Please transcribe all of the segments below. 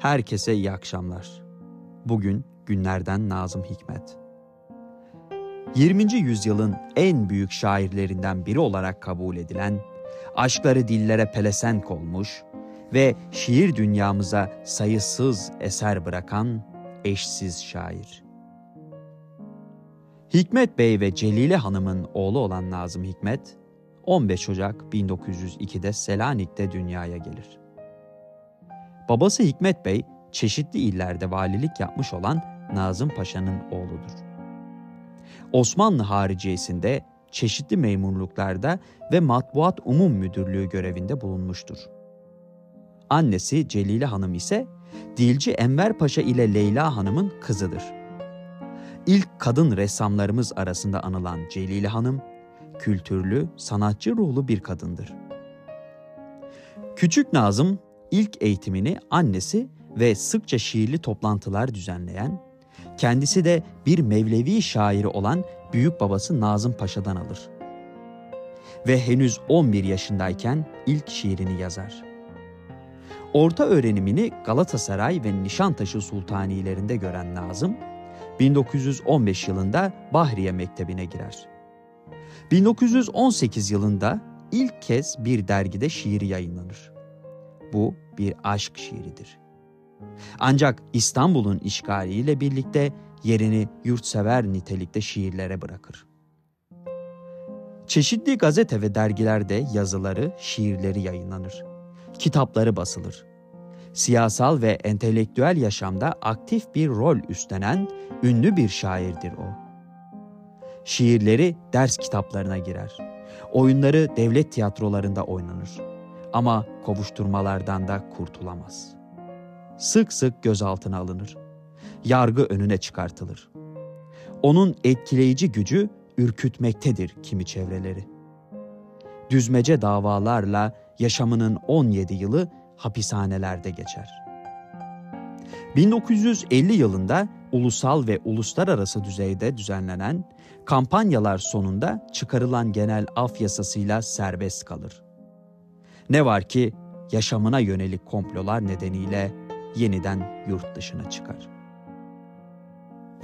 Herkese iyi akşamlar. Bugün günlerden Nazım Hikmet. 20. yüzyılın en büyük şairlerinden biri olarak kabul edilen, aşkları dillere pelesenk olmuş ve şiir dünyamıza sayısız eser bırakan eşsiz şair. Hikmet Bey ve Celile Hanım'ın oğlu olan Nazım Hikmet, 15 Ocak 1902'de Selanik'te dünyaya gelir. Babası Hikmet Bey, çeşitli illerde valilik yapmış olan Nazım Paşa'nın oğludur. Osmanlı hariciyesinde çeşitli memurluklarda ve Matbuat Umum Müdürlüğü görevinde bulunmuştur. Annesi Celile Hanım ise Dilci Enver Paşa ile Leyla Hanım'ın kızıdır. İlk kadın ressamlarımız arasında anılan Celile Hanım, kültürlü, sanatçı ruhlu bir kadındır. Küçük Nazım ilk eğitimini annesi ve sıkça şiirli toplantılar düzenleyen, kendisi de bir Mevlevi şairi olan büyük babası Nazım Paşa'dan alır. Ve henüz 11 yaşındayken ilk şiirini yazar. Orta öğrenimini Galatasaray ve Nişantaşı Sultanilerinde gören Nazım, 1915 yılında Bahriye Mektebi'ne girer. 1918 yılında ilk kez bir dergide şiiri yayınlanır. Bu bir aşk şiiridir. Ancak İstanbul'un işgaliyle birlikte yerini yurtsever nitelikte şiirlere bırakır. Çeşitli gazete ve dergilerde yazıları, şiirleri yayınlanır. Kitapları basılır. Siyasal ve entelektüel yaşamda aktif bir rol üstlenen ünlü bir şairdir o. Şiirleri ders kitaplarına girer. Oyunları devlet tiyatrolarında oynanır. Ama kovuşturmalardan da kurtulamaz. Sık sık gözaltına alınır. Yargı önüne çıkartılır. Onun etkileyici gücü ürkütmektedir kimi çevreleri. Düzmece davalarla yaşamının 17 yılı hapishanelerde geçer. 1950 yılında ulusal ve uluslararası düzeyde düzenlenen kampanyalar sonunda çıkarılan genel af yasasıyla serbest kalır. Ne var ki yaşamına yönelik komplolar nedeniyle yeniden yurt dışına çıkar.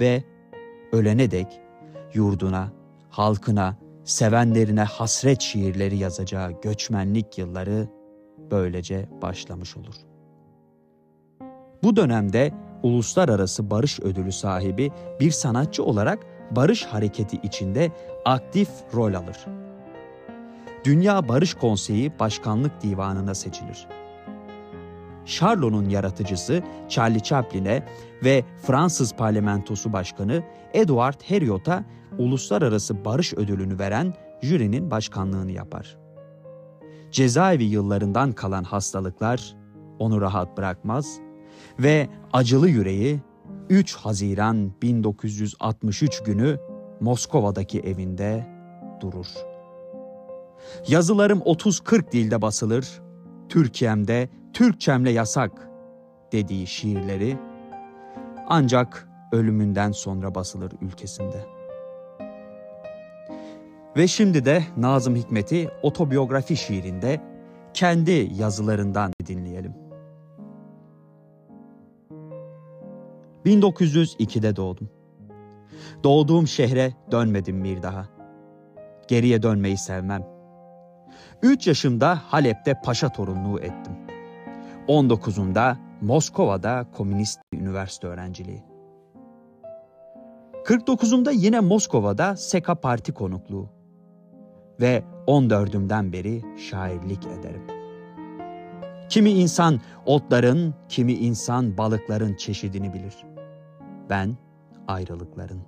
Ve ölene dek yurduna, halkına, sevenlerine hasret şiirleri yazacağı göçmenlik yılları böylece başlamış olur. Bu dönemde uluslararası barış ödülü sahibi bir sanatçı olarak barış hareketi içinde aktif rol alır. Dünya Barış Konseyi Başkanlık Divanı'na seçilir. Charlot'un yaratıcısı Charlie Chaplin'e ve Fransız Parlamentosu Başkanı Edward Herriot'a Uluslararası Barış Ödülünü veren jürinin başkanlığını yapar. Cezaevi yıllarından kalan hastalıklar onu rahat bırakmaz ve acılı yüreği 3 Haziran 1963 günü Moskova'daki evinde durur. Yazılarım 30-40 dilde basılır, Türkiye'mde Türkçemle yasak dediği şiirleri ancak ölümünden sonra basılır ülkesinde. Ve şimdi de Nazım Hikmet'i otobiyografi şiirinde kendi yazılarından dinleyelim. 1902'de doğdum. Doğduğum şehre dönmedim bir daha. Geriye dönmeyi sevmem. 3 yaşımda Halep'te paşa torunluğu ettim. 19'umda Moskova'da komünist üniversite öğrenciliği. 49'umda yine Moskova'da Seka Parti konukluğu. Ve 14'ümden beri şairlik ederim. Kimi insan otların, kimi insan balıkların çeşidini bilir. Ben ayrılıkların.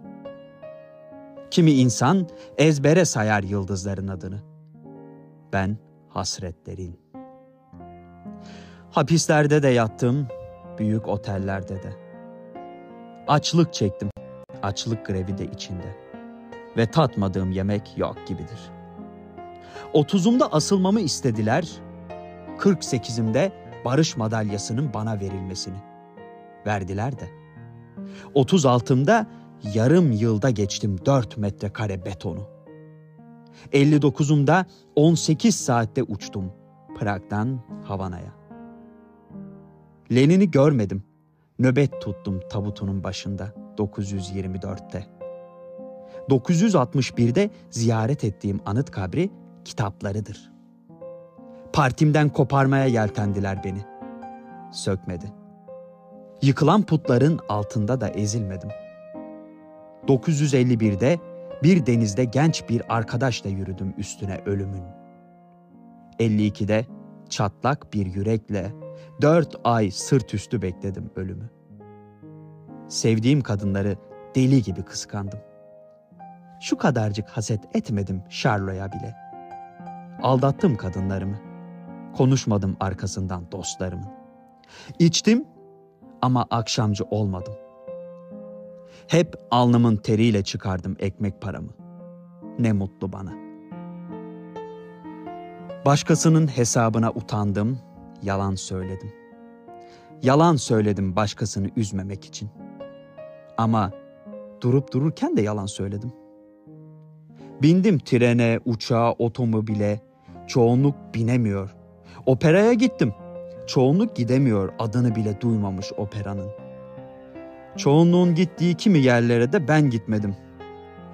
Kimi insan ezbere sayar yıldızların adını. Ben hasretlerin. Hapislerde de yattım, büyük otellerde de. Açlık çektim, açlık grevi de içinde. Ve tatmadığım yemek yok gibidir. Otuzumda asılmamı istediler, 48'imde barış madalyasının bana verilmesini. Verdiler de. 36'mda yarım yılda geçtim 4 metrekare betonu. 59'umda 18 saatte uçtum Prag'dan Havana'ya. Lenin'i görmedim. Nöbet tuttum tabutunun başında 924'te. 961'de ziyaret ettiğim anıt kabri kitaplarıdır. Partimden koparmaya yeltendiler beni. Sökmedi. Yıkılan putların altında da ezilmedim. 951'de bir denizde genç bir arkadaşla yürüdüm üstüne ölümün. 52'de çatlak bir yürekle dört ay sırt üstü bekledim ölümü. Sevdiğim kadınları deli gibi kıskandım. Şu kadarcık haset etmedim Şarlo'ya bile. Aldattım kadınlarımı. Konuşmadım arkasından dostlarımın. İçtim ama akşamcı olmadım. Hep alnımın teriyle çıkardım ekmek paramı. Ne mutlu bana. Başkasının hesabına utandım, yalan söyledim. Yalan söyledim başkasını üzmemek için. Ama durup dururken de yalan söyledim. Bindim trene, uçağa, otomobile. Çoğunluk binemiyor. Operaya gittim. Çoğunluk gidemiyor adını bile duymamış operanın. Çoğunluğun gittiği kimi yerlere de ben gitmedim.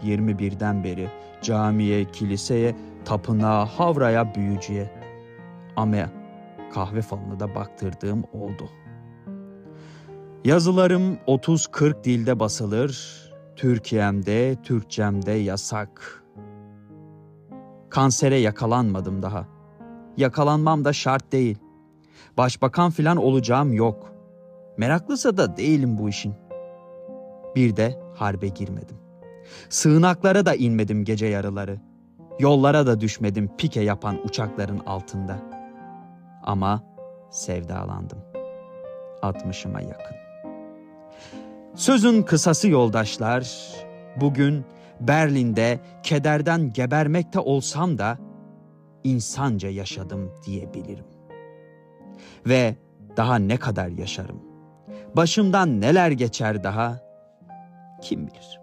21'den beri camiye, kiliseye, tapınağa, havraya, büyücüye. Ama kahve falına da baktırdığım oldu. Yazılarım 30-40 dilde basılır. Türkiye'mde, Türkçemde yasak. Kansere yakalanmadım daha. Yakalanmam da şart değil. Başbakan filan olacağım yok. Meraklısa da değilim bu işin. Bir de harbe girmedim. Sığınaklara da inmedim gece yarıları. Yollara da düşmedim pike yapan uçakların altında. Ama sevdalandım. Altmışıma yakın. Sözün kısası yoldaşlar, bugün Berlin'de kederden gebermekte olsam da insanca yaşadım diyebilirim. Ve daha ne kadar yaşarım? Başımdan neler geçer daha? Kim bilir?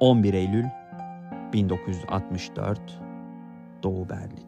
11 Eylül 1964 Doğu Berlin